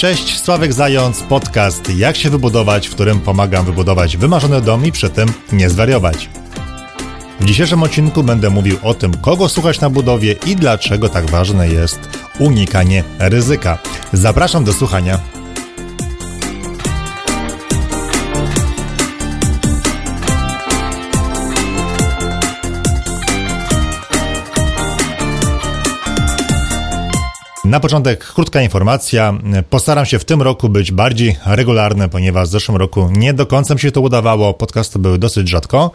Cześć, Sławek Zając, podcast Jak się wybudować, w którym pomagam wybudować wymarzony dom i przy tym nie zwariować. W dzisiejszym odcinku będę mówił o tym, kogo słuchać na budowie i dlaczego tak ważne jest unikanie ryzyka. Zapraszam do słuchania. Na początek krótka informacja. Postaram się w tym roku być bardziej regularny, ponieważ w zeszłym roku nie do końca mi się to udawało. Podcasty były dosyć rzadko.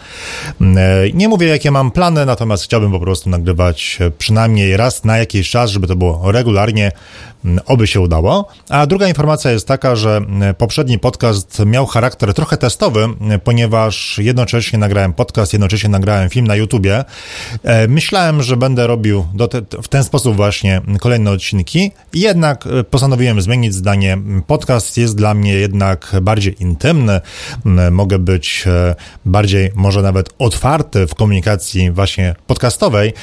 Nie mówię, jakie mam plany, natomiast chciałbym po prostu nagrywać przynajmniej raz na jakiś czas, żeby to było regularnie. Oby się udało. A druga informacja jest taka, że poprzedni podcast miał charakter trochę testowy, ponieważ jednocześnie nagrałem podcast, jednocześnie nagrałem film na YouTubie. Myślałem, że będę robił te, w ten sposób właśnie kolejne odcinki, jednak postanowiłem zmienić zdanie. Podcast jest dla mnie jednak bardziej intymny, mogę być e, bardziej, może nawet otwarty w komunikacji właśnie podcastowej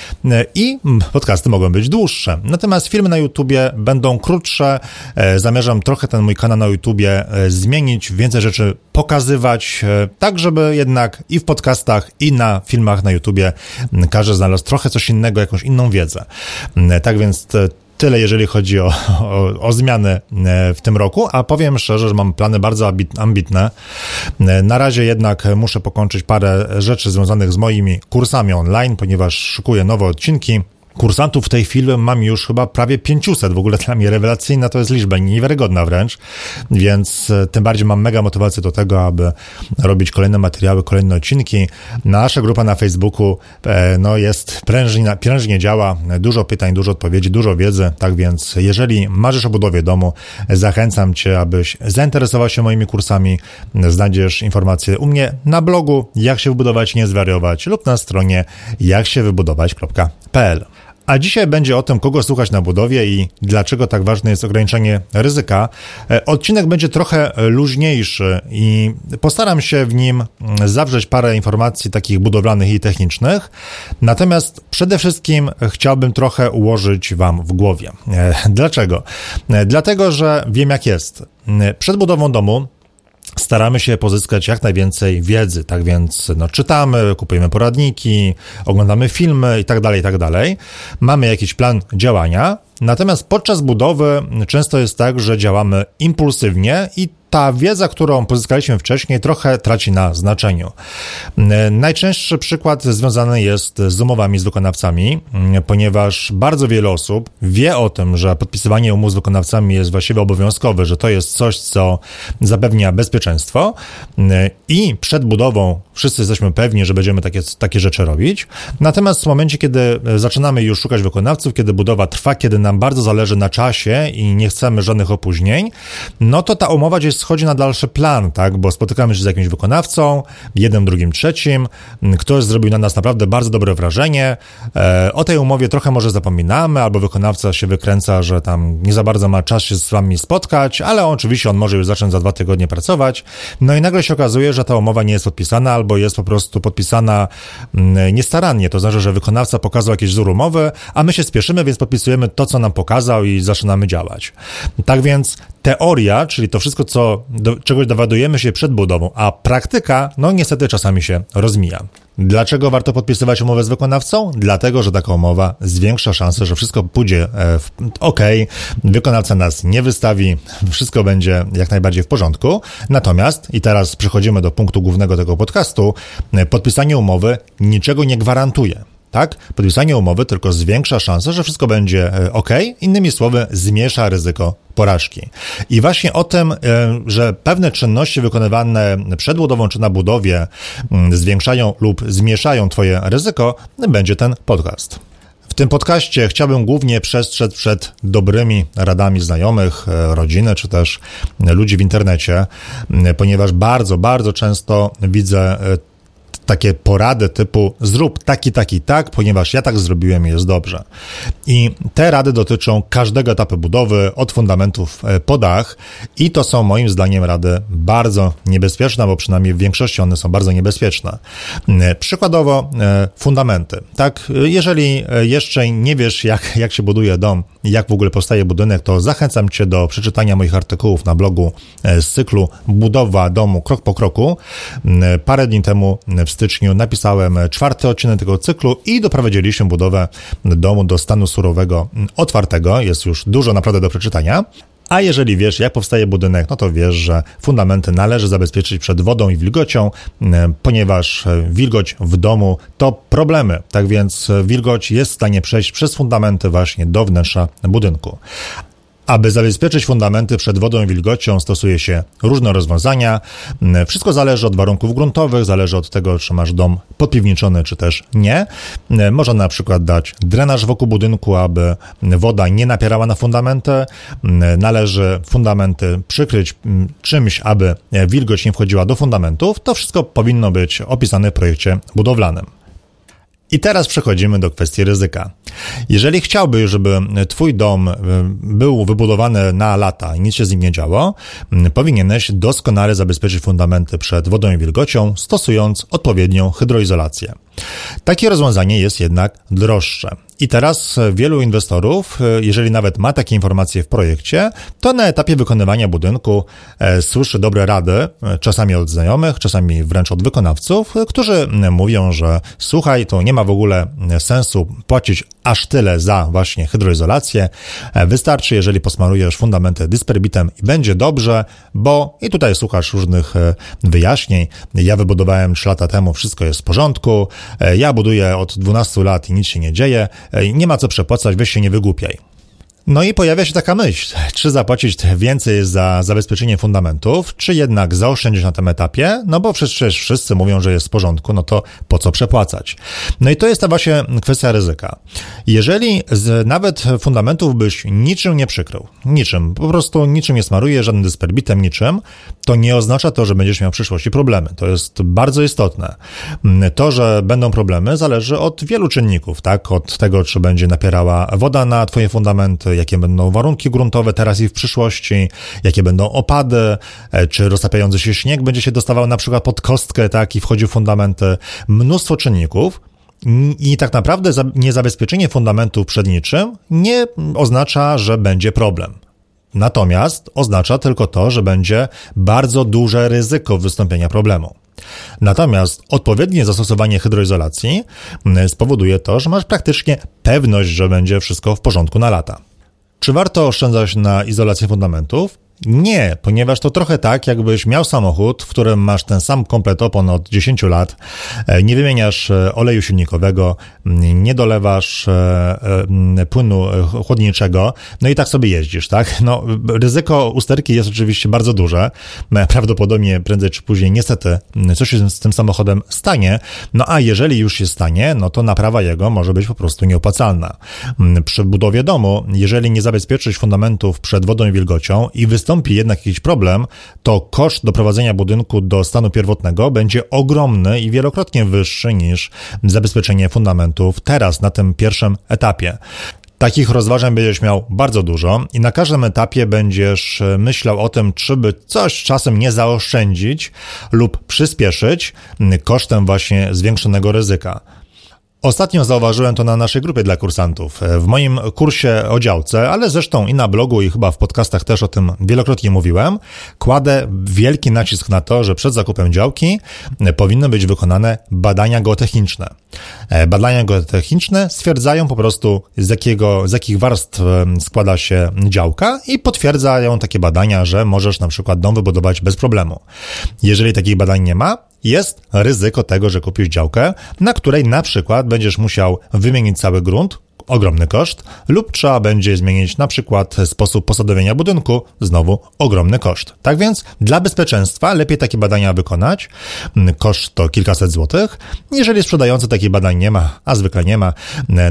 i podcasty mogą być dłuższe. Natomiast filmy na YouTubie będą krótsze. E, zamierzam trochę ten mój kanał na YouTubie e, zmienić, więcej rzeczy pokazywać, e, tak żeby jednak i w podcastach, i na filmach na YouTubie każdy znalazł trochę coś innego, jakąś inną wiedzę. Tak więc tyle, jeżeli chodzi o, o, o, zmiany w tym roku, a powiem szczerze, że mam plany bardzo ambitne. Na razie jednak muszę pokończyć parę rzeczy związanych z moimi kursami online, ponieważ szykuję nowe odcinki. Kursantów w tej chwili mam już chyba prawie 500. W ogóle dla mnie rewelacyjna to jest liczba, niewiarygodna wręcz, więc e, tym bardziej mam mega motywację do tego, aby robić kolejne materiały, kolejne odcinki. Nasza grupa na Facebooku e, no, jest prężnie, prężnie działa, dużo pytań, dużo odpowiedzi, dużo wiedzy, tak więc jeżeli marzysz o budowie domu, zachęcam Cię, abyś zainteresował się moimi kursami. Znajdziesz informacje u mnie na blogu, jak się wybudować, nie zwariować lub na stronie jaksiewybudować.pl. A dzisiaj będzie o tym, kogo słuchać na budowie i dlaczego tak ważne jest ograniczenie ryzyka. E, odcinek będzie trochę luźniejszy i postaram się w nim mm, zawrzeć parę informacji takich budowlanych i technicznych. Natomiast przede wszystkim chciałbym trochę ułożyć Wam w głowie. E, dlaczego? E, dlatego, że wiem jak jest. Przed budową domu staramy się pozyskać jak najwięcej wiedzy, tak więc no, czytamy, kupujemy poradniki, oglądamy filmy i tak dalej, i tak. Mamy jakiś plan działania, natomiast podczas budowy często jest tak, że działamy impulsywnie i ta wiedza, którą pozyskaliśmy wcześniej, trochę traci na znaczeniu. Najczęstszy przykład związany jest z umowami z wykonawcami, ponieważ bardzo wiele osób wie o tym, że podpisywanie umów z wykonawcami jest właściwie obowiązkowe, że to jest coś, co zapewnia bezpieczeństwo i przed budową wszyscy jesteśmy pewni, że będziemy takie, takie rzeczy robić. Natomiast w momencie, kiedy zaczynamy już szukać wykonawców, kiedy budowa trwa, kiedy nam bardzo zależy na czasie i nie chcemy żadnych opóźnień, no to ta umowa gdzieś schodzi na dalszy plan, tak? Bo spotykamy się z jakimś wykonawcą, jednym, drugim, trzecim. Ktoś zrobił na nas naprawdę bardzo dobre wrażenie. E, o tej umowie trochę może zapominamy, albo wykonawca się wykręca, że tam nie za bardzo ma czas się z wami spotkać, ale oczywiście on może już zacząć za dwa tygodnie pracować. No i nagle się okazuje, że ta umowa nie jest podpisana, albo jest po prostu podpisana mm, niestarannie. To znaczy, że wykonawca pokazał jakiś wzór umowy, a my się spieszymy, więc podpisujemy to, co nam pokazał i zaczynamy działać. Tak więc teoria, czyli to wszystko, co, do, czegoś dowiadujemy się przed budową, a praktyka, no niestety czasami się rozmija. Dlaczego warto podpisywać umowę z wykonawcą? Dlatego, że taka umowa zwiększa szansę, że wszystko pójdzie e, w, ok, wykonawca nas nie wystawi, wszystko będzie jak najbardziej w porządku. Natomiast, i teraz przechodzimy do punktu głównego tego podcastu, e, podpisanie umowy niczego nie gwarantuje tak? Podpisanie umowy tylko zwiększa szansę, że wszystko będzie e, ok, innymi słowy, zmniejsza ryzyko porażki. I właśnie o tym, e, że pewne czynności wykonywane przed budową czy na budowie mm, zwiększają lub zmniejszają Twoje ryzyko, będzie ten podcast. W tym podcaście chciałbym głównie przestrzec przed dobrymi radami znajomych, e, rodziny czy też ludzi w internecie, ponieważ bardzo, bardzo często widzę takie porady typu zrób taki, taki, tak, ponieważ ja tak zrobiłem i jest dobrze. I te rady dotyczą każdego etapu budowy, od fundamentów e, po dach i to są moim zdaniem rady bardzo niebezpieczne, bo przynajmniej w większości one są bardzo niebezpieczne. E, przykładowo e, fundamenty. Tak, jeżeli jeszcze nie wiesz, jak, jak się buduje dom, jak w ogóle powstaje budynek, to zachęcam Cię do przeczytania moich artykułów na blogu z cyklu Budowa domu krok po kroku. Parę dni temu w styczniu napisałem czwarty odcinek tego cyklu i doprowadziliśmy budowę domu do stanu surowego otwartego. Jest już dużo naprawdę do przeczytania. A jeżeli wiesz, jak powstaje budynek, no to wiesz, że fundamenty należy zabezpieczyć przed wodą i wilgocią, ponieważ wilgoć w domu to problemy. Tak więc wilgoć jest w stanie przejść przez fundamenty właśnie do wnętrza budynku. Aby zabezpieczyć fundamenty przed wodą i wilgocią, stosuje się różne rozwiązania. Wszystko zależy od warunków gruntowych, zależy od tego, czy masz dom podpiwniczony, czy też nie. Można na przykład dać drenaż wokół budynku, aby woda nie napierała na fundamenty. Należy fundamenty przykryć czymś, aby wilgoć nie wchodziła do fundamentów. To wszystko powinno być opisane w projekcie budowlanym. I teraz przechodzimy do kwestii ryzyka. Jeżeli chciałbyś, żeby Twój dom e, był wybudowany na lata i nic się z nim nie działo, powinieneś doskonale zabezpieczyć fundamenty przed wodą i wilgocią, stosując odpowiednią hydroizolację. Takie rozwiązanie jest jednak droższe. I teraz wielu inwestorów, e, jeżeli nawet ma takie informacje w projekcie, to na etapie wykonywania budynku e, słyszy dobre rady, e, czasami od znajomych, czasami wręcz od wykonawców, którzy mówią, że słuchaj, to nie ma w ogóle sensu płacić aż tyle za właśnie hydroizolację. Wystarczy, jeżeli posmarujesz fundamenty dysperbitem i będzie dobrze, bo i tutaj słuchasz różnych wyjaśnień. Ja wybudowałem 3 lata temu, wszystko jest w porządku. Ja buduję od 12 lat i nic się nie dzieje nie ma co przepłacać, weź się nie wygłupiaj. No i pojawia się taka myśl, czy zapłacić więcej za zabezpieczenie fundamentów, czy jednak zaoszczędzić na tym etapie, no bo przecież wszyscy mówią, że jest w porządku, no to po co przepłacać? No i to jest ta właśnie kwestia ryzyka. Jeżeli z nawet fundamentów byś niczym nie przykrył, niczym, po prostu niczym nie smaruje, żadnym dysperbitem, niczym, to nie oznacza to, że będziesz miał w przyszłości problemy. To jest bardzo istotne. To, że będą problemy zależy od wielu czynników, tak? Od tego, czy będzie napierała woda na twoje fundamenty, jakie będą warunki gruntowe teraz i w przyszłości, jakie będą opady, e, czy roztapiający się śnieg będzie się dostawał na przykład pod kostkę, tak, i wchodził w fundamenty. Mnóstwo czynników, i tak naprawdę niezabezpieczenie fundamentów przed niczym nie oznacza, że będzie problem. Natomiast oznacza tylko to, że będzie bardzo duże ryzyko wystąpienia problemu. Natomiast odpowiednie zastosowanie hydroizolacji spowoduje to, że masz praktycznie pewność, że będzie wszystko w porządku na lata. Czy warto oszczędzać na izolację fundamentów? Nie, ponieważ to trochę tak, jakbyś miał samochód, w którym masz ten sam komplet opon od 10 lat, e, nie wymieniasz e, oleju silnikowego, nie dolewasz e, płynu chłodniczego, no i tak sobie jeździsz, tak? No, ryzyko usterki jest oczywiście bardzo duże. Prawdopodobnie prędzej czy później niestety coś się z tym samochodem stanie, no a jeżeli już się stanie, no to naprawa jego może być po prostu nieopłacalna. Przy budowie domu, jeżeli nie zabezpieczyć fundamentów przed wodą i wilgocią i wystąpić wystąpi jednak jakiś problem, to koszt doprowadzenia budynku do stanu pierwotnego będzie ogromny i wielokrotnie wyższy niż zabezpieczenie fundamentów teraz na tym pierwszym etapie. Takich rozważań będziesz miał bardzo dużo i na każdym etapie będziesz myślał o tym, czy by coś czasem nie zaoszczędzić lub przyspieszyć kosztem właśnie zwiększonego ryzyka. Ostatnio zauważyłem to na naszej grupie dla kursantów. W moim kursie o działce, ale zresztą i na blogu, i chyba w podcastach też o tym wielokrotnie mówiłem, kładę wielki nacisk na to, że przed zakupem działki powinny być wykonane badania geotechniczne. Badania geotechniczne stwierdzają po prostu, z, jakiego, z jakich warstw składa się działka i potwierdzają takie badania, że możesz na przykład dom wybudować bez problemu. Jeżeli takich badań nie ma, jest ryzyko tego, że kupisz działkę, na której na przykład będziesz musiał wymienić cały grunt, ogromny koszt, lub trzeba będzie zmienić na przykład sposób posadowienia budynku, znowu ogromny koszt. Tak więc dla bezpieczeństwa lepiej takie badania wykonać. Koszt to kilkaset złotych. Jeżeli sprzedający takich badań nie ma, a zwykle nie ma,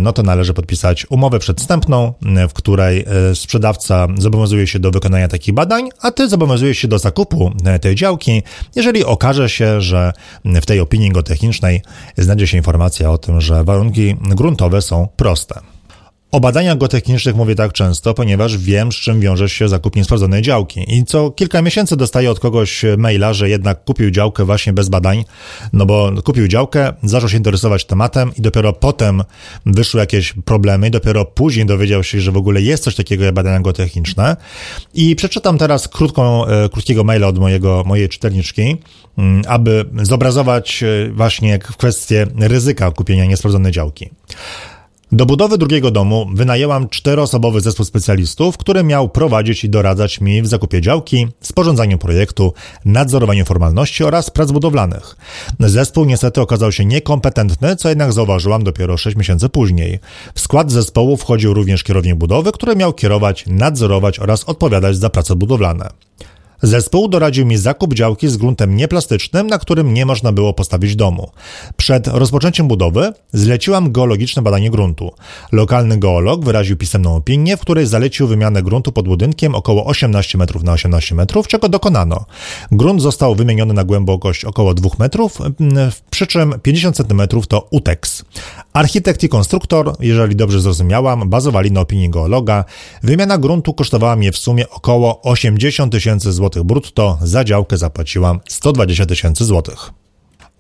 no to należy podpisać umowę przedstępną, w której e, sprzedawca zobowiązuje się do wykonania takich badań, a ty zobowiązujesz się do zakupu e, tej działki, jeżeli okaże się, że w tej opinii geotechnicznej znajdzie się informacja o tym, że warunki gruntowe są proste. O badaniach geotechnicznych mówię tak często, ponieważ wiem, z czym wiąże się zakup niesprawdzonej działki. I co kilka miesięcy dostaję od kogoś maila, że jednak kupił działkę właśnie bez badań, no bo kupił działkę, zaczął się interesować tematem i dopiero potem wyszły jakieś problemy i dopiero później dowiedział się, że w ogóle jest coś takiego jak badania geotechniczne. I przeczytam teraz krótką, e, krótkiego maila od mojego, mojej czytelniczki, mm, aby zobrazować e, właśnie kwestię ryzyka kupienia niesprawdzonej działki. Do budowy drugiego domu wynajęłam czteroosobowy zespół specjalistów, który miał prowadzić i doradzać mi w zakupie działki, sporządzaniu projektu, nadzorowaniu formalności oraz prac budowlanych. Zespół niestety okazał się niekompetentny, co jednak zauważyłam dopiero 6 miesięcy później. W skład zespołu wchodził również kierownik budowy, który miał kierować, nadzorować oraz odpowiadać za prace budowlane. Zespół doradził mi zakup działki z gruntem nieplastycznym, na którym nie można było postawić domu. Przed rozpoczęciem budowy zleciłam geologiczne badanie gruntu. Lokalny geolog wyraził pisemną opinię, w której zalecił wymianę gruntu pod budynkiem około 18 metrów na 18 metrów, czego dokonano. Grunt został wymieniony na głębokość około 2 metrów, przy czym 50 cm to UTEX. Architekt i konstruktor, jeżeli dobrze zrozumiałam, bazowali na opinii geologa. Wymiana gruntu kosztowała mnie w sumie około 80 tysięcy brutto, za działkę zapłaciłam 120 tysięcy złotych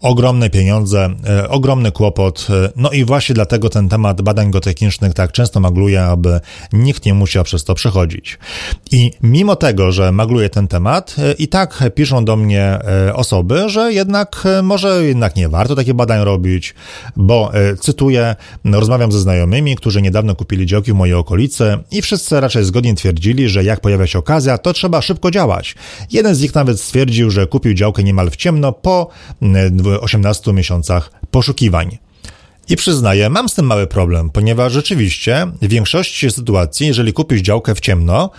ogromne pieniądze, e, ogromny kłopot. E, no i właśnie dlatego ten temat badań geotechnicznych tak często magluje, aby nikt nie musiał przez to przechodzić. I mimo tego, że magluje ten temat, e, i tak piszą do mnie osoby, że jednak może jednak nie warto takich badań robić, bo cytuję, rozmawiam ze znajomymi, którzy niedawno kupili działki w mojej okolicy i wszyscy raczej zgodnie twierdzili, że jak pojawia się okazja, to trzeba szybko działać. Jeden z nich nawet stwierdził, że kupił działkę niemal w ciemno po 18 miesiącach poszukiwań. I przyznaję, mam z tym mały problem, ponieważ rzeczywiście w większości sytuacji, jeżeli kupisz działkę w ciemno,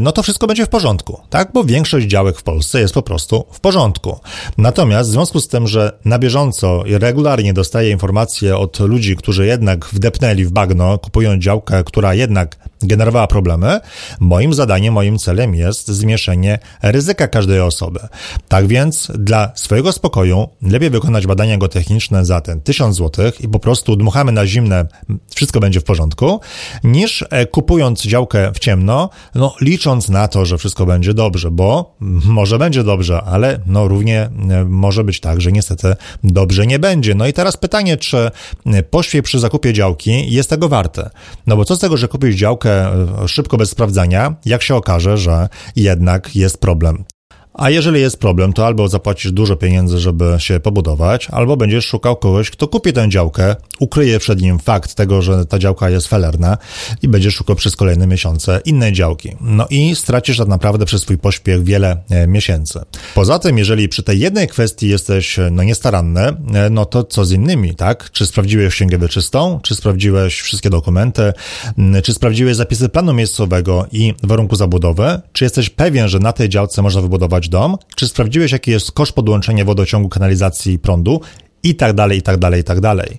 no to wszystko będzie w porządku, tak? Bo większość działek w Polsce jest po prostu w porządku. Natomiast w związku z tym, że na bieżąco i regularnie dostaję informacje od ludzi, którzy jednak wdepnęli w bagno, kupują działkę, która jednak generowała problemy, moim zadaniem, moim celem jest zmniejszenie ryzyka każdej osoby. Tak więc dla swojego spokoju lepiej wykonać badania geotechniczne za ten 1000 zł i po prostu dmuchamy na zimne, wszystko będzie w porządku, niż e, kupując działkę w ciemno, no licząc na to, że wszystko będzie dobrze, bo może będzie dobrze, ale no równie e, może być tak, że niestety dobrze nie będzie. No i teraz pytanie, czy e, pośpiech przy zakupie działki jest tego warte? No bo co z tego, że kupisz działkę szybko bez sprawdzania, jak się okaże, że jednak jest problem. A jeżeli jest problem, to albo zapłacisz dużo pieniędzy, żeby się pobudować, albo będziesz szukał kogoś, kto kupi tę działkę, ukryje przed nim fakt tego, że ta działka jest felerna i będziesz szukał przez kolejne miesiące innej działki. No i stracisz tak naprawdę przez swój pośpiech wiele e, miesięcy. Poza tym, jeżeli przy tej jednej kwestii jesteś e, no niestaranny, e, no to co z innymi, tak? Czy sprawdziłeś księgę wieczystą? Czy sprawdziłeś wszystkie dokumenty? Czy sprawdziłeś zapisy planu miejscowego i warunku zabudowy? Czy jesteś pewien, że na tej działce można wybudować dom? Czy sprawdziłeś, jaki jest koszt podłączenia wodociągu, kanalizacji i prądu? i tak dalej, i tak dalej, i tak dalej.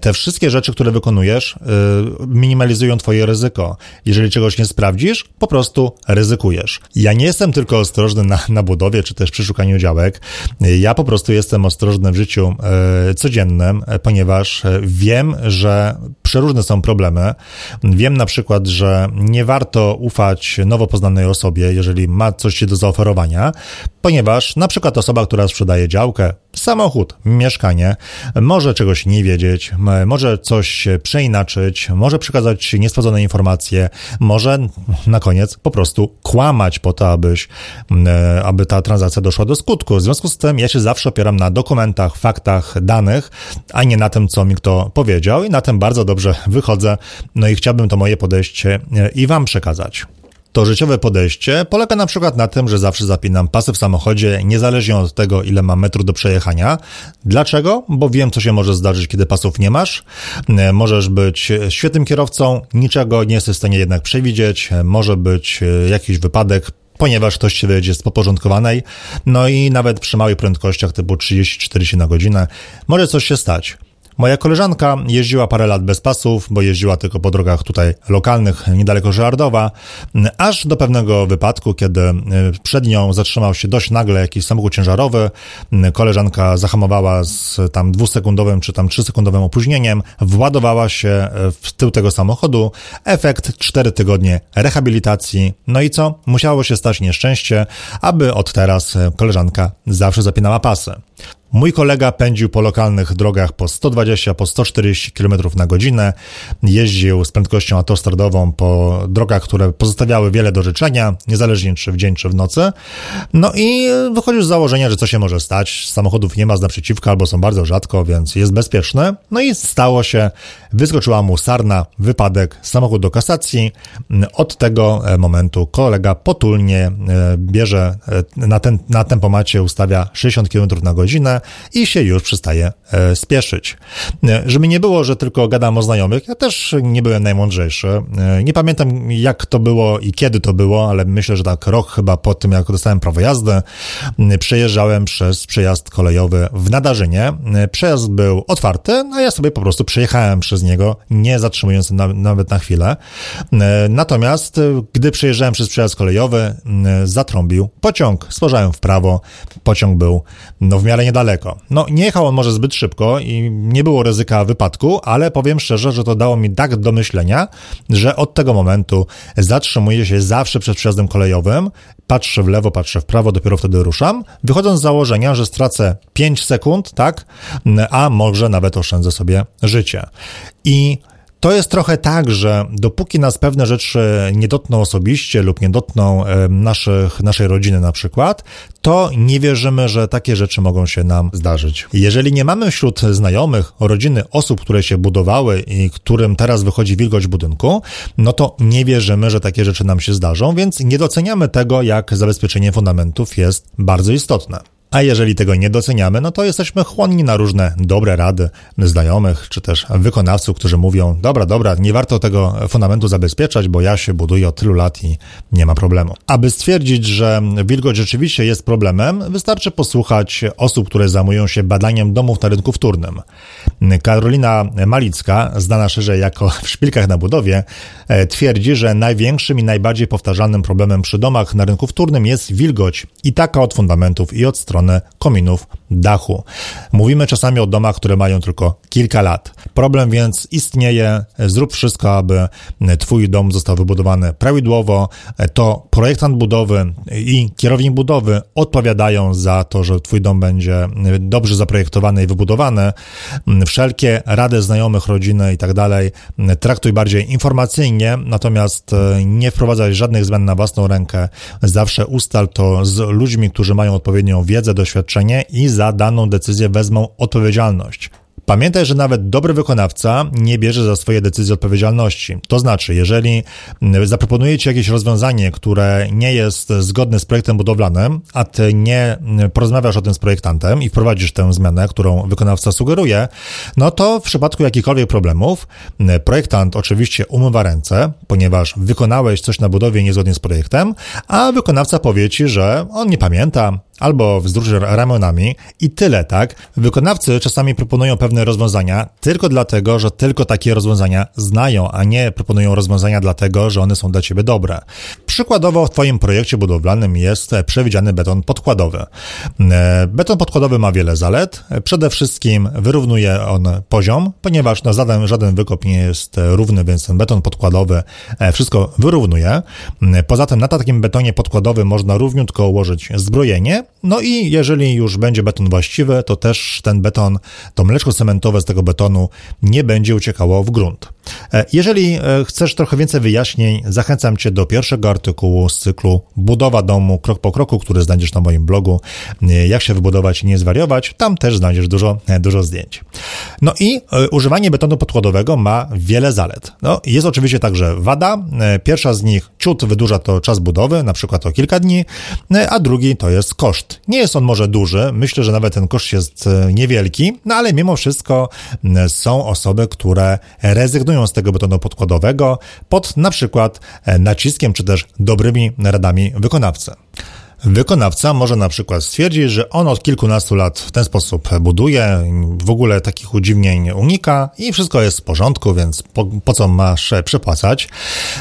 Te wszystkie rzeczy, które wykonujesz, y, minimalizują twoje ryzyko. Jeżeli czegoś nie sprawdzisz, po prostu ryzykujesz. Ja nie jestem tylko ostrożny na, na budowie, czy też przy szukaniu działek. Ja po prostu jestem ostrożny w życiu y, codziennym, ponieważ wiem, że przeróżne są problemy. Wiem na przykład, że nie warto ufać nowo poznanej osobie, jeżeli ma coś do zaoferowania, ponieważ na przykład osoba, która sprzedaje działkę, samochód, mieszkanie, może czegoś nie wiedzieć, może coś przeinaczyć, może przekazać niesprawdzone informacje, może na koniec po prostu kłamać po to, abyś, aby ta transakcja doszła do skutku. W związku z tym ja się zawsze opieram na dokumentach, faktach, danych, a nie na tym, co mi kto powiedział i na tym bardzo dobrze wychodzę, no i chciałbym to moje podejście e, i wam przekazać. To życiowe podejście polega na przykład na tym, że zawsze zapinam pasy w samochodzie, niezależnie od tego, ile mam metrów do przejechania. Dlaczego? Bo wiem, co się może zdarzyć, kiedy pasów nie masz. E, możesz być świetnym kierowcą, niczego nie jesteś w stanie jednak przewidzieć. E, może być e, jakiś wypadek, ponieważ ktoś ci wyjedzie z poporządkowanej, no i nawet przy małych prędkościach typu 30-40 na godzinę może coś się stać. Moja koleżanka jeździła parę lat bez pasów, bo jeździła tylko po drogach tutaj lokalnych, niedaleko Żardowa, aż do pewnego wypadku, kiedy e, przed nią zatrzymał się dość nagle jakiś samochód ciężarowy. Koleżanka zahamowała z tam dwusekundowym czy tam trzysekundowym opóźnieniem, władowała się e, w tył tego samochodu. Efekt cztery tygodnie rehabilitacji. No i co? Musiało się stać nieszczęście, aby od teraz e, koleżanka zawsze zapinała pasy. Mój kolega pędził po lokalnych drogach po 120, po 140 km na godzinę. Jeździł z prędkością autostradową po drogach, które pozostawiały wiele do życzenia, niezależnie czy w dzień, czy w nocy. No i wychodził z założenia, że co się może stać. Samochodów nie ma z naprzeciwka albo są bardzo rzadko, więc jest bezpieczny. No i stało się. Wyskoczyła mu sarna, wypadek, samochód do kasacji. Od tego momentu kolega potulnie e, bierze e, na, ten, na tempomacie, ustawia 60 km na godzinę i się już przestaje e, spieszyć. E, żeby nie było, że tylko gadam o znajomych, ja też nie byłem najmądrzejszy. E, nie pamiętam jak to było i kiedy to było, ale myślę, że tak rok chyba po tym, jak dostałem prawo jazdy, przejeżdżałem przez przejazd kolejowy w Nadarzynie. Przejazd był otwarty, a ja sobie po prostu przejechałem przez niego, nie zatrzymując na, nawet na chwilę. Natomiast, gdy przejeżdżałem przez przejazd kolejowy, zatrąbił pociąg. Spojrzałem w prawo, pociąg był no, w miarę niedaleko daleko. No, nie jechał on może zbyt szybko i nie było ryzyka wypadku, ale powiem szczerze, że to dało mi tak do myślenia, że od tego momentu zatrzymuję się zawsze przed przejazdem kolejowym, patrzę w lewo, patrzę w prawo, dopiero wtedy ruszam, wychodząc z założenia, że stracę 5 sekund, tak, a może nawet oszczędzę sobie życie. I to jest trochę tak, że dopóki nas pewne rzeczy nie dotkną osobiście lub nie dotkną naszych, naszej rodziny na przykład, to nie wierzymy, że takie rzeczy mogą się nam zdarzyć. Jeżeli nie mamy wśród znajomych, rodziny osób, które się budowały i którym teraz wychodzi wilgoć budynku, no to nie wierzymy, że takie rzeczy nam się zdarzą, więc nie doceniamy tego, jak zabezpieczenie fundamentów jest bardzo istotne. A jeżeli tego nie doceniamy, no to jesteśmy chłonni na różne dobre rady znajomych, czy też wykonawców, którzy mówią, dobra, dobra, nie warto tego fundamentu zabezpieczać, bo ja się buduję od tylu lat i nie ma problemu. Aby stwierdzić, że wilgoć rzeczywiście jest problemem, wystarczy posłuchać osób, które zajmują się badaniem domów na rynku wtórnym. Karolina Malicka, znana szerzej jako w szpilkach na budowie, e, twierdzi, że największym i najbardziej powtarzalnym problemem przy domach na rynku wtórnym jest wilgoć i taka od fundamentów i od strony stronę kominów dachu. Mówimy czasami o domach, które mają tylko kilka lat. Problem więc istnieje. Zrób wszystko, aby Twój dom został wybudowany prawidłowo. To projektant budowy i kierownik budowy odpowiadają za to, że Twój dom będzie dobrze zaprojektowany i wybudowany. Wszelkie rady znajomych, rodziny i tak dalej traktuj bardziej informacyjnie, natomiast nie wprowadzaj żadnych zmian na własną rękę. Zawsze ustal to z ludźmi, którzy mają odpowiednią wiedzę, wiedzę, doświadczenie i za daną decyzję wezmą odpowiedzialność. Pamiętaj, że nawet dobry wykonawca nie bierze za swoje decyzje odpowiedzialności. To znaczy, jeżeli zaproponuje ci jakieś rozwiązanie, które nie jest zgodne z projektem budowlanym, a ty nie porozmawiasz o tym z projektantem i wprowadzisz tę zmianę, którą wykonawca sugeruje, no to w przypadku jakichkolwiek problemów projektant oczywiście umywa ręce, ponieważ wykonałeś coś na budowie niezgodnie z projektem, a wykonawca powie ci, że on nie pamięta, albo wzdłuż ramionami i tyle, tak? Wykonawcy czasami proponują pewne rozwiązania tylko dlatego, że tylko takie rozwiązania znają, a nie proponują rozwiązania dlatego, że one są dla ciebie dobre. Przykładowo w Twoim projekcie budowlanym jest przewidziany beton podkładowy. E, beton podkładowy ma wiele zalet. Przede wszystkim wyrównuje on poziom, ponieważ żaden, żaden wykop nie jest równy, więc ten beton podkładowy e, wszystko wyrównuje. Poza tym na takim betonie podkładowym można równiutko ułożyć zbrojenie No i jeżeli już będzie beton właściwy, to też ten beton, to mleczko cementowe z tego betonu nie będzie uciekało w grunt. E, jeżeli e, chcesz trochę więcej wyjaśnień, zachęcam Cię do pierwszego artykułu z cyklu Budowa domu krok po kroku, który znajdziesz na moim blogu. E, jak się wybudować i nie zwariować, tam też znajdziesz dużo, dużo zdjęć. No i używanie betonu podkładowego ma wiele zalet. No, jest oczywiście także wada. Pierwsza z nich ciut wydłuża to czas budowy, na przykład o kilka dni, a drugi to jest koszt. Nie jest on może duży, myślę, że nawet ten koszt jest niewielki, no ale mimo wszystko są osoby, które rezygnują z tego betonu podkładowego pod na przykład e, naciskiem czy też dobrymi radami wykonawcy. Wykonawca może na przykład stwierdzić, że on od kilkunastu lat w ten sposób buduje, w ogóle takich udziwnień unika i wszystko jest w porządku, więc po, po co masz przepłacać?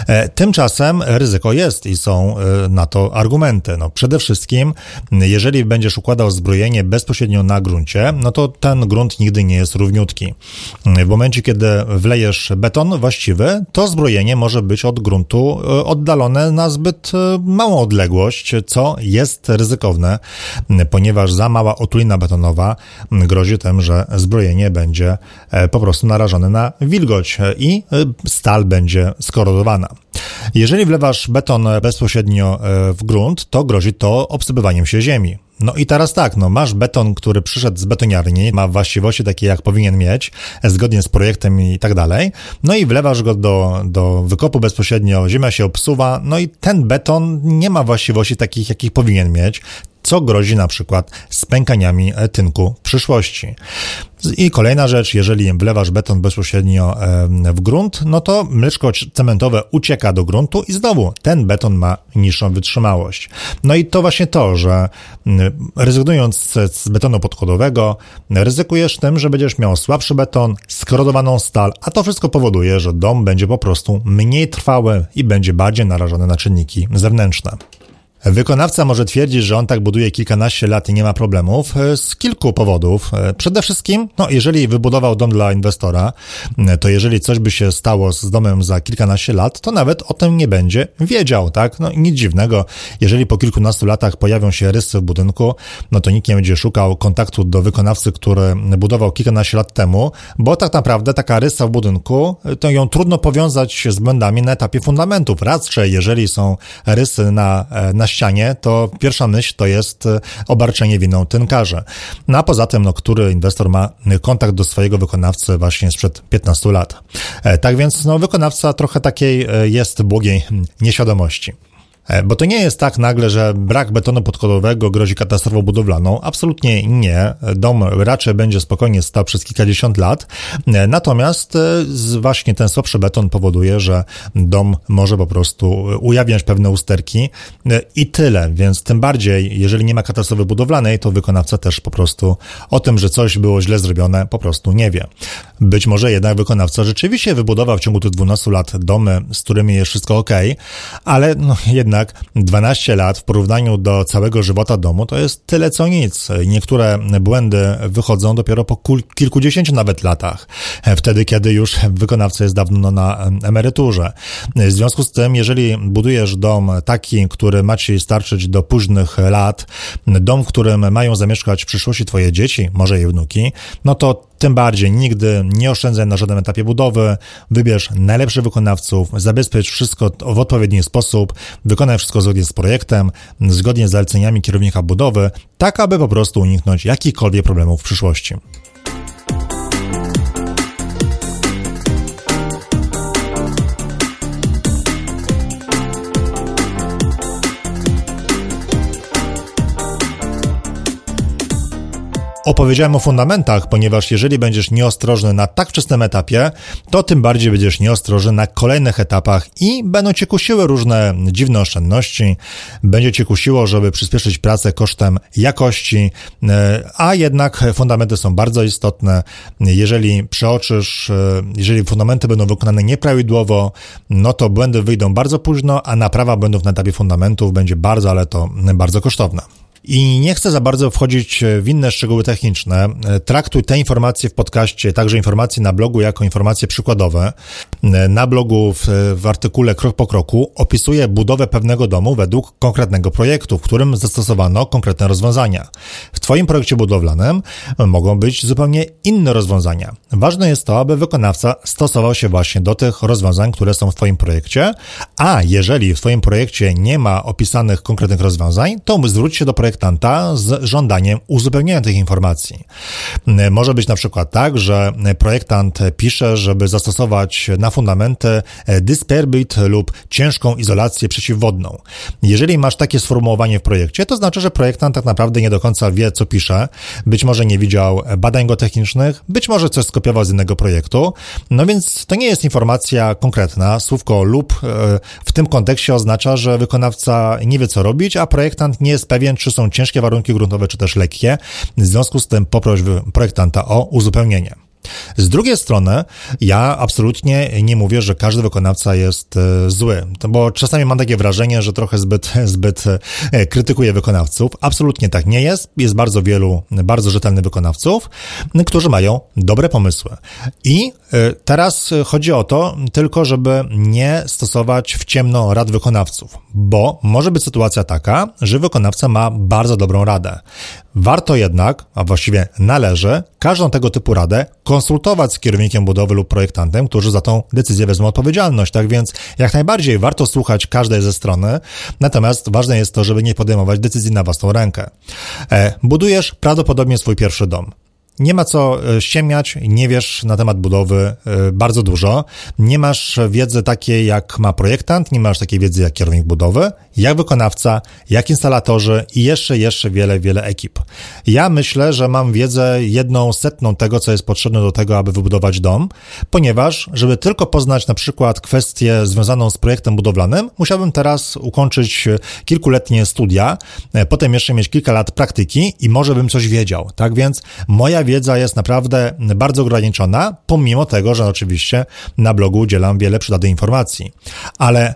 E, tymczasem ryzyko jest i są e, na to argumenty. No, przede wszystkim, jeżeli będziesz układał zbrojenie bezpośrednio na gruncie, no to ten grunt nigdy nie jest równiutki. W momencie, kiedy wlejesz beton właściwy, to zbrojenie może być od gruntu e, oddalone na zbyt małą odległość, co jest ryzykowne, ponieważ za mała otulina betonowa grozi tym, że zbrojenie będzie e, po prostu narażone na wilgoć i e, stal będzie skorodowana. Jeżeli wlewasz beton bezpośrednio e, w grunt, to grozi to obsypywaniem się ziemi. No i teraz tak, no masz beton, który przyszedł z betoniarni, ma właściwości takie, jak powinien mieć, zgodnie z projektem i tak dalej, no i wlewasz go do, do wykopu bezpośrednio, ziemia się obsuwa, no i ten beton nie ma właściwości takich, jakich powinien mieć, co grozi na przykład spękaniami tynku w przyszłości. I kolejna rzecz, jeżeli wlewasz beton bezpośrednio w grunt, no to mleczko cementowe ucieka do gruntu i znowu ten beton ma niższą wytrzymałość. No i to właśnie to, że rezygnując z betonu podkładowego, ryzykujesz tym, że będziesz miał słabszy beton, skorodowaną stal, a to wszystko powoduje, że dom będzie po prostu mniej trwały i będzie bardziej narażony na czynniki zewnętrzne. Wykonawca może twierdzić, że on tak buduje kilkanaście lat i nie ma problemów e, z kilku powodów. E, przede wszystkim, no, jeżeli wybudował dom dla inwestora, e, to jeżeli coś by się stało z domem za kilkanaście lat, to nawet o tym nie będzie wiedział, tak? No nic dziwnego, jeżeli po kilkunastu latach pojawią się rysy w budynku, no to nikt nie będzie szukał kontaktu do wykonawcy, który budował kilkanaście lat temu, bo tak naprawdę taka rysa w budynku, to ją trudno powiązać z błędami na etapie fundamentów. Raczej, jeżeli są rysy na, na ścianie, to pierwsza myśl to jest e, obarczenie winą tynkarza. No a poza tym, no, który inwestor ma kontakt do swojego wykonawcy właśnie sprzed 15 lat. E, tak więc, no, wykonawca trochę takiej e, jest błogiej nieświadomości. E, bo to nie jest tak nagle, że brak betonu podkładowego grozi katastrofą budowlaną. Absolutnie nie. Dom raczej będzie spokojnie stał przez kilkadziesiąt lat. E, natomiast e, właśnie ten słabszy beton powoduje, że dom może po prostu ujawniać pewne usterki i tyle. Więc tym bardziej, jeżeli nie ma katastrofy budowlanej, to wykonawca też po prostu o tym, że coś było źle zrobione, po prostu nie wie. Być może jednak wykonawca rzeczywiście wybudował w ciągu tych 12 lat domy, z którymi jest wszystko ok, ale no jednak jednak 12 lat w porównaniu do całego żywota domu to jest tyle co nic. Niektóre błędy wychodzą dopiero po kilkudziesięciu nawet latach, wtedy kiedy już wykonawca jest dawno na emeryturze. W związku z tym, jeżeli budujesz dom taki, który ma ci starczyć do późnych lat, dom, w którym mają zamieszkać w przyszłości twoje dzieci, może i wnuki, no to tym bardziej nigdy nie oszczędzaj na żadnym etapie budowy, wybierz najlepszych wykonawców, zabezpiecz wszystko w odpowiedni sposób, wykonaj wszystko zgodnie z projektem, zgodnie z zaleceniami kierownika budowy, tak aby po prostu uniknąć jakichkolwiek problemów w przyszłości. Opowiedziałem o fundamentach, ponieważ jeżeli będziesz nieostrożny na tak wczesnym etapie, to tym bardziej będziesz nieostrożny na kolejnych etapach i będą cię kusiły różne dziwne oszczędności, będzie cię kusiło, żeby przyspieszyć pracę kosztem jakości, e, a jednak fundamenty są bardzo istotne. Jeżeli przeoczysz, e, jeżeli fundamenty będą wykonane nieprawidłowo, no to błędy wyjdą bardzo późno, a naprawa błędów na etapie fundamentów będzie bardzo, ale to bardzo kosztowna. I nie chcę za bardzo wchodzić w inne szczegóły techniczne. Traktuj te informacje w podcaście, także informacje na blogu jako informacje przykładowe. Na blogu w, w artykule Krok po kroku opisuję budowę pewnego domu według konkretnego projektu, w którym zastosowano konkretne rozwiązania. W Twoim projekcie budowlanym mogą być zupełnie inne rozwiązania. Ważne jest to, aby wykonawca stosował się właśnie do tych rozwiązań, które są w Twoim projekcie, a jeżeli w Twoim projekcie nie ma opisanych konkretnych rozwiązań, to zwróć się do projektanta z żądaniem uzupełnienia tych informacji. Może być na przykład tak, że projektant pisze, żeby zastosować na fundamenty dysperbit lub ciężką izolację przeciwwodną. Jeżeli masz takie sformułowanie w projekcie, to znaczy, że projektant tak naprawdę nie do końca wie, co pisze, być może nie widział badań technicznych, być może coś skopiował z innego projektu, no więc to nie jest informacja konkretna. Słówko lub e, w tym kontekście oznacza, że wykonawca nie wie, co robić, a projektant nie jest pewien, czy są ciężkie warunki gruntowe, czy też lekkie. W związku z tym poproś projektanta o uzupełnienie. Z drugiej strony, ja absolutnie nie mówię, że każdy wykonawca jest e, zły, bo czasami mam takie wrażenie, że trochę zbyt, zbyt e, krytykuję wykonawców. Absolutnie tak nie jest. Jest bardzo wielu bardzo rzetelnych wykonawców, którzy mają dobre pomysły. I e, teraz chodzi o to tylko, żeby nie stosować w ciemno rad wykonawców, bo może być sytuacja taka, że wykonawca ma bardzo dobrą radę. Warto jednak, a właściwie należy, każdą tego typu radę konsultować z kierownikiem budowy lub projektantem, którzy za tą decyzję wezmą odpowiedzialność. Tak więc jak najbardziej warto słuchać każdej ze strony, natomiast ważne jest to, żeby nie podejmować decyzji na własną rękę. E, budujesz prawdopodobnie swój pierwszy dom. Nie ma co e, ściemniać, nie wiesz na temat budowy e, bardzo dużo, nie masz wiedzy takiej jak ma projektant, nie masz takiej wiedzy jak kierownik budowy, jak wykonawca, jak instalatorzy i jeszcze, jeszcze wiele, wiele ekip. Ja myślę, że mam wiedzę jedną setną tego, co jest potrzebne do tego, aby wybudować dom, ponieważ, żeby tylko poznać na przykład kwestię związaną z projektem budowlanym, musiałbym teraz ukończyć kilkuletnie studia, e, potem jeszcze mieć kilka lat praktyki i może bym coś wiedział. Tak więc moja wiedza jest naprawdę bardzo ograniczona, pomimo tego, że oczywiście na blogu udzielam wiele przydatnych informacji. Ale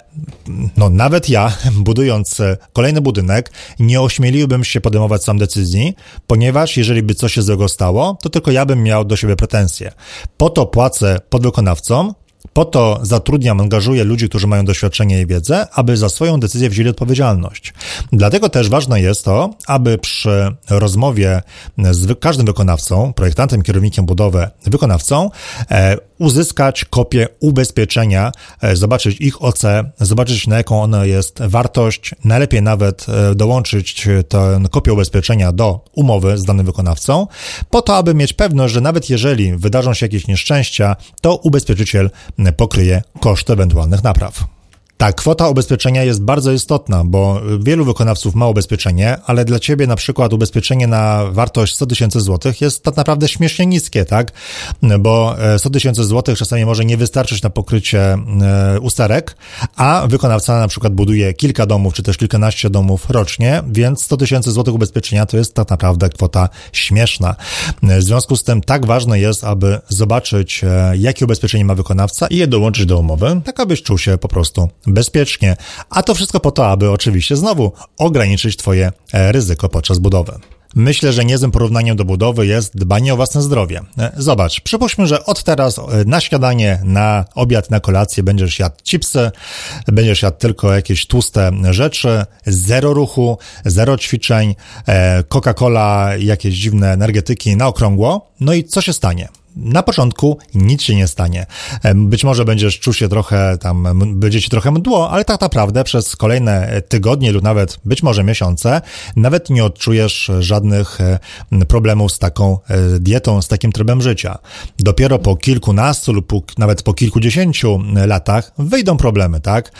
no, nawet ja, budując kolejny budynek, nie ośmieliłbym się podejmować sam decyzji, ponieważ jeżeli by coś się złego stało, to tylko ja bym miał do siebie pretensje. Po to płacę podwykonawcom, po to zatrudniam, angażuję ludzi, którzy mają doświadczenie i wiedzę, aby za swoją decyzję wzięli odpowiedzialność. Dlatego też ważne jest to, aby przy rozmowie z każdym wykonawcą, projektantem, kierownikiem budowy, wykonawcą, e, uzyskać kopię ubezpieczenia, e, zobaczyć ich OC, zobaczyć na jaką ona jest wartość, najlepiej nawet e, dołączyć tę kopię ubezpieczenia do umowy z danym wykonawcą, po to, aby mieć pewność, że nawet jeżeli wydarzą się jakieś nieszczęścia, to ubezpieczyciel pokryje koszt ewentualnych napraw. Ta kwota ubezpieczenia jest bardzo istotna, bo wielu wykonawców ma ubezpieczenie, ale dla ciebie na przykład ubezpieczenie na wartość 100 tysięcy złotych jest tak naprawdę śmiesznie niskie, tak? Bo 100 e, tysięcy złotych czasami może nie wystarczyć na pokrycie e, usterek, a wykonawca na przykład buduje kilka domów, czy też kilkanaście domów rocznie, więc 100 tysięcy złotych ubezpieczenia to jest tak naprawdę kwota śmieszna. W związku z tym tak ważne jest, aby zobaczyć, e, jakie ubezpieczenie ma wykonawca i je dołączyć do umowy, tak abyś czuł się po prostu bezpiecznie. A to wszystko po to, aby oczywiście znowu ograniczyć Twoje e, ryzyko podczas budowy. Myślę, że niezłym porównaniem do budowy jest dbanie o własne zdrowie. E, zobacz, przypuśćmy, że od teraz e, na śniadanie, na obiad, na kolację będziesz jadł chipsy, będziesz jadł tylko jakieś tłuste rzeczy, zero ruchu, zero ćwiczeń, Coca-Cola, jakieś dziwne energetyki na okrągło. No i co się stanie? Na początku nic się nie stanie. Być może będziesz czuł się trochę tam, będzie ci trochę mdło, ale tak naprawdę przez kolejne tygodnie lub nawet być może miesiące nawet nie odczujesz żadnych e, problemów z taką e, dietą, z takim trybem życia. Dopiero po kilkunastu lub nawet po kilkudziesięciu latach wyjdą problemy, tak?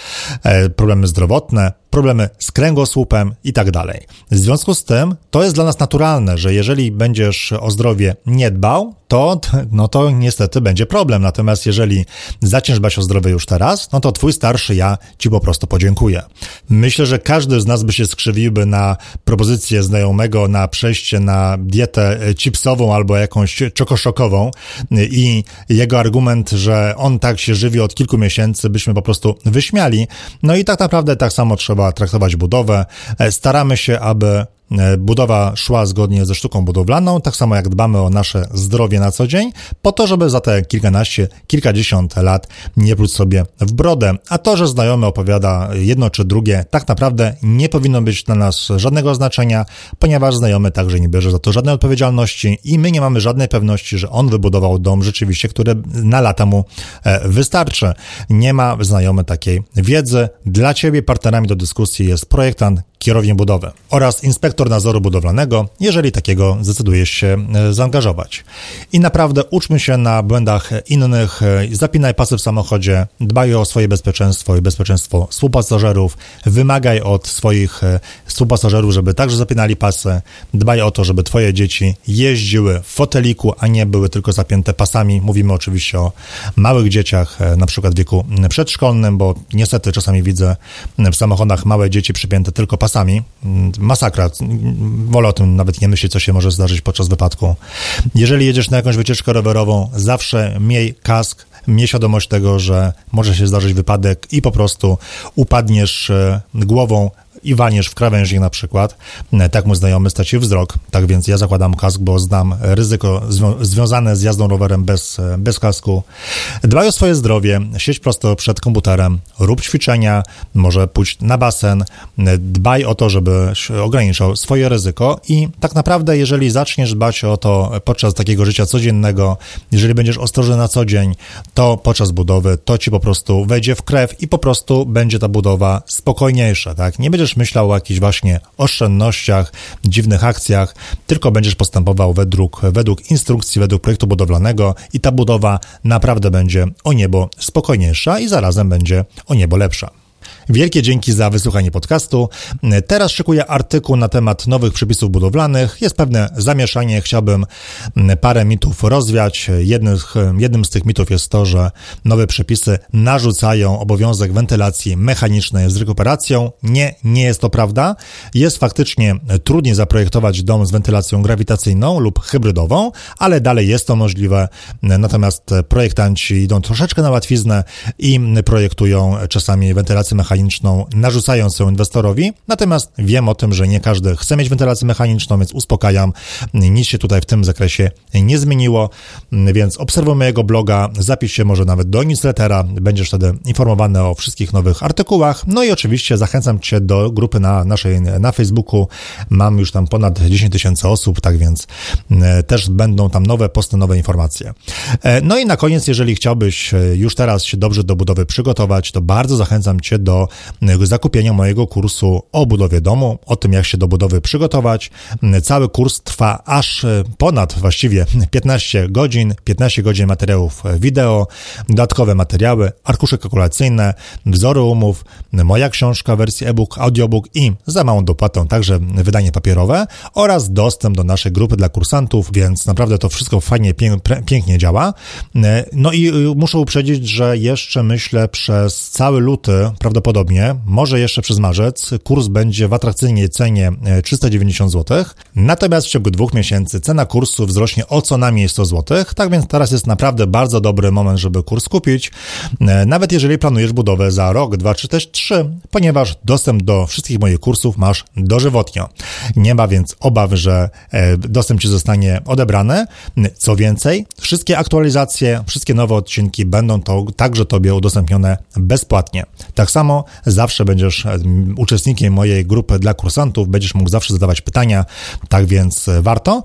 E, problemy zdrowotne, problemy z kręgosłupem i tak dalej. W związku z tym to jest dla nas naturalne, że jeżeli będziesz o zdrowie nie dbał, to, no to niestety będzie problem. Natomiast jeżeli zaczniesz dbać o zdrowie już teraz, no to twój starszy ja ci po prostu podziękuję. Myślę, że każdy z nas by się skrzywiłby na propozycję znajomego na przejście na dietę chipsową albo jakąś czokoszokową i jego argument, że on tak się żywi od kilku miesięcy, byśmy po prostu wyśmiali. No i tak naprawdę tak samo trzeba traktować budowę. Staramy się, aby e, budowa szła zgodnie ze sztuką budowlaną, tak samo jak dbamy o nasze zdrowie na co dzień, po to, żeby za te kilkanaście, kilkadziesiąt lat nie pluć sobie w brodę. A to, że znajomy opowiada jedno czy drugie, tak naprawdę nie powinno być dla nas żadnego znaczenia, ponieważ znajomy także nie bierze za to żadnej odpowiedzialności i my nie mamy żadnej pewności, że on wybudował dom rzeczywiście, który na lata mu e, wystarczy. Nie ma znajomy takiej wiedzy. Dla ciebie partnerami do dyskusji jest projektant, kierownik budowy oraz inspektor nadzoru budowlanego, jeżeli takiego zdecydujesz się e, zaangażować. I naprawdę uczmy się na błędach innych, e, zapinaj pasy w samochodzie, dbaj o swoje bezpieczeństwo i bezpieczeństwo współpasażerów, wymagaj od swoich e, współpasażerów, żeby także zapinali pasy, dbaj o to, żeby twoje dzieci jeździły w foteliku, a nie były tylko zapięte pasami. Mówimy oczywiście o małych dzieciach, na przykład w wieku przedszkolnym, bo niestety czasami widzę w samochodach małe dzieci przypięte tylko pasami pasami. Mm, masakra. Wolę o tym nawet nie myśleć, co się może zdarzyć podczas wypadku. Jeżeli jedziesz na jakąś wycieczkę rowerową, zawsze miej kask, miej świadomość tego, że może się zdarzyć wypadek i po prostu upadniesz e, głową i walniesz w krawężnik na przykład, e, tak mój znajomy straci wzrok. Tak więc ja zakładam kask, bo znam ryzyko zwią związane z jazdą rowerem bez, e, bez kasku. Dbaj o swoje zdrowie, siedź prosto przed komputerem, rób ćwiczenia, może pójść na basen, e, dbaj o to, żebyś ograniczał swoje ryzyko i tak naprawdę, jeżeli zaczniesz dbać o to podczas takiego życia codziennego, jeżeli będziesz ostrożny na co dzień, to podczas budowy to ci po prostu wejdzie w krew i po prostu będzie ta budowa spokojniejsza, tak? Nie będziesz będziesz myślał o jakichś właśnie oszczędnościach, dziwnych akcjach, tylko będziesz postępował według, według instrukcji, według projektu budowlanego i ta budowa naprawdę będzie o niebo spokojniejsza i zarazem będzie o niebo lepsza. Wielkie dzięki za wysłuchanie podcastu. Teraz szykuję artykuł na temat nowych przepisów budowlanych. Jest pewne zamieszanie, chciałbym parę mitów rozwiać. Jednym, jednym z tych mitów jest to, że nowe przepisy narzucają obowiązek wentylacji mechanicznej z rekuperacją. Nie, nie jest to prawda. Jest faktycznie trudniej zaprojektować dom z wentylacją grawitacyjną lub hybrydową, ale dalej jest to możliwe. Natomiast projektanci idą troszeczkę na łatwiznę i projektują czasami wentylację mechaniczną mechaniczną, narzucając ją inwestorowi. Natomiast wiem o tym, że nie każdy chce mieć wentylację mechaniczną, więc uspokajam. Nic się tutaj w tym zakresie nie zmieniło, więc obserwuj mojego bloga, zapisz się może nawet do newslettera, będziesz wtedy informowany o wszystkich nowych artykułach. No i oczywiście zachęcam Cię do grupy na naszej, na Facebooku. Mam już tam ponad 10 tysięcy osób, tak więc e, też będą tam nowe posty, nowe informacje. E, no i na koniec, jeżeli chciałbyś e, już teraz się dobrze do budowy przygotować, to bardzo zachęcam Cię do zakupienia mojego kursu o budowie domu, o tym jak się do budowy przygotować. Cały kurs trwa aż e, ponad właściwie 15 godzin, 15 godzin materiałów wideo, dodatkowe materiały, arkusze kalkulacyjne, wzory umów, moja książka wersji e-book, audiobook i za małą dopłatą także wydanie papierowe oraz dostęp do naszej grupy dla kursantów, więc naprawdę to wszystko fajnie, pięknie działa. No i muszę uprzedzić, że jeszcze myślę przez cały luty prawdopodobnie prawdopodobnie, może jeszcze przez marzec, kurs będzie w atrakcyjnej cenie 390 e, zł, natomiast w ciągu dwóch miesięcy cena kursu wzrośnie o co najmniej 100 zł, tak więc teraz jest naprawdę bardzo dobry moment, żeby kurs kupić, e, nawet jeżeli planujesz budowę za rok, dwa czy też trzy, ponieważ dostęp do wszystkich moich kursów masz dożywotnio. Nie ma więc obaw, że e, dostęp Ci zostanie odebrany. Co więcej, wszystkie aktualizacje, wszystkie nowe odcinki będą to także Tobie udostępnione bezpłatnie. Tak samo zawsze będziesz uczestnikiem mojej grupy dla kursantów, będziesz mógł zawsze zadawać pytania, tak więc e, warto.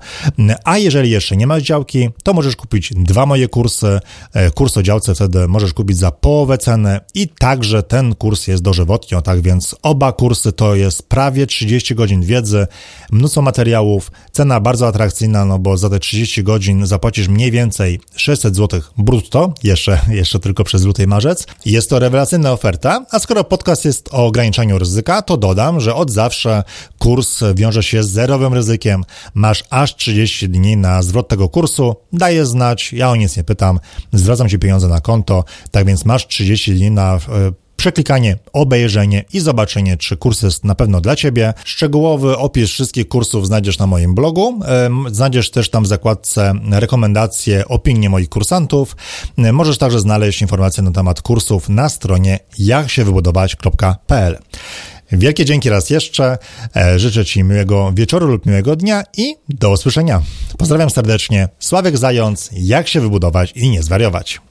A jeżeli jeszcze nie masz działki, to możesz kupić dwa moje kursy. E, kurs o działce wtedy możesz kupić za połowę ceny i także ten kurs jest dożywotnio, tak więc oba kursy to jest prawie 30 godzin wiedzy, mnóstwo materiałów, cena bardzo atrakcyjna, no bo za te 30 godzin zapłacisz mniej więcej 600 zł brutto, jeszcze, jeszcze tylko przez luty i marzec. Jest to rewelacyjna oferta, a skoro podcast jest o ograniczaniu ryzyka, to dodam, że od zawsze kurs wiąże się z zerowym ryzykiem. Masz aż 30 dni na zwrot tego kursu. Daję znać, ja o nic nie pytam, zwracam ci pieniądze na konto, tak więc masz 30 dni na e, przeklikanie, obejrzenie i zobaczenie, czy kurs jest na pewno dla Ciebie. Szczegółowy opis wszystkich kursów znajdziesz na moim blogu. Znajdziesz też tam w zakładce rekomendacje, opinie moich kursantów. Możesz także znaleźć informacje na temat kursów na stronie jaksiewybudować.pl. Wielkie dzięki raz jeszcze. E, życzę Ci miłego wieczoru lub miłego dnia i do usłyszenia. Pozdrawiam serdecznie. Sławek Zając, jak się wybudować i nie zwariować.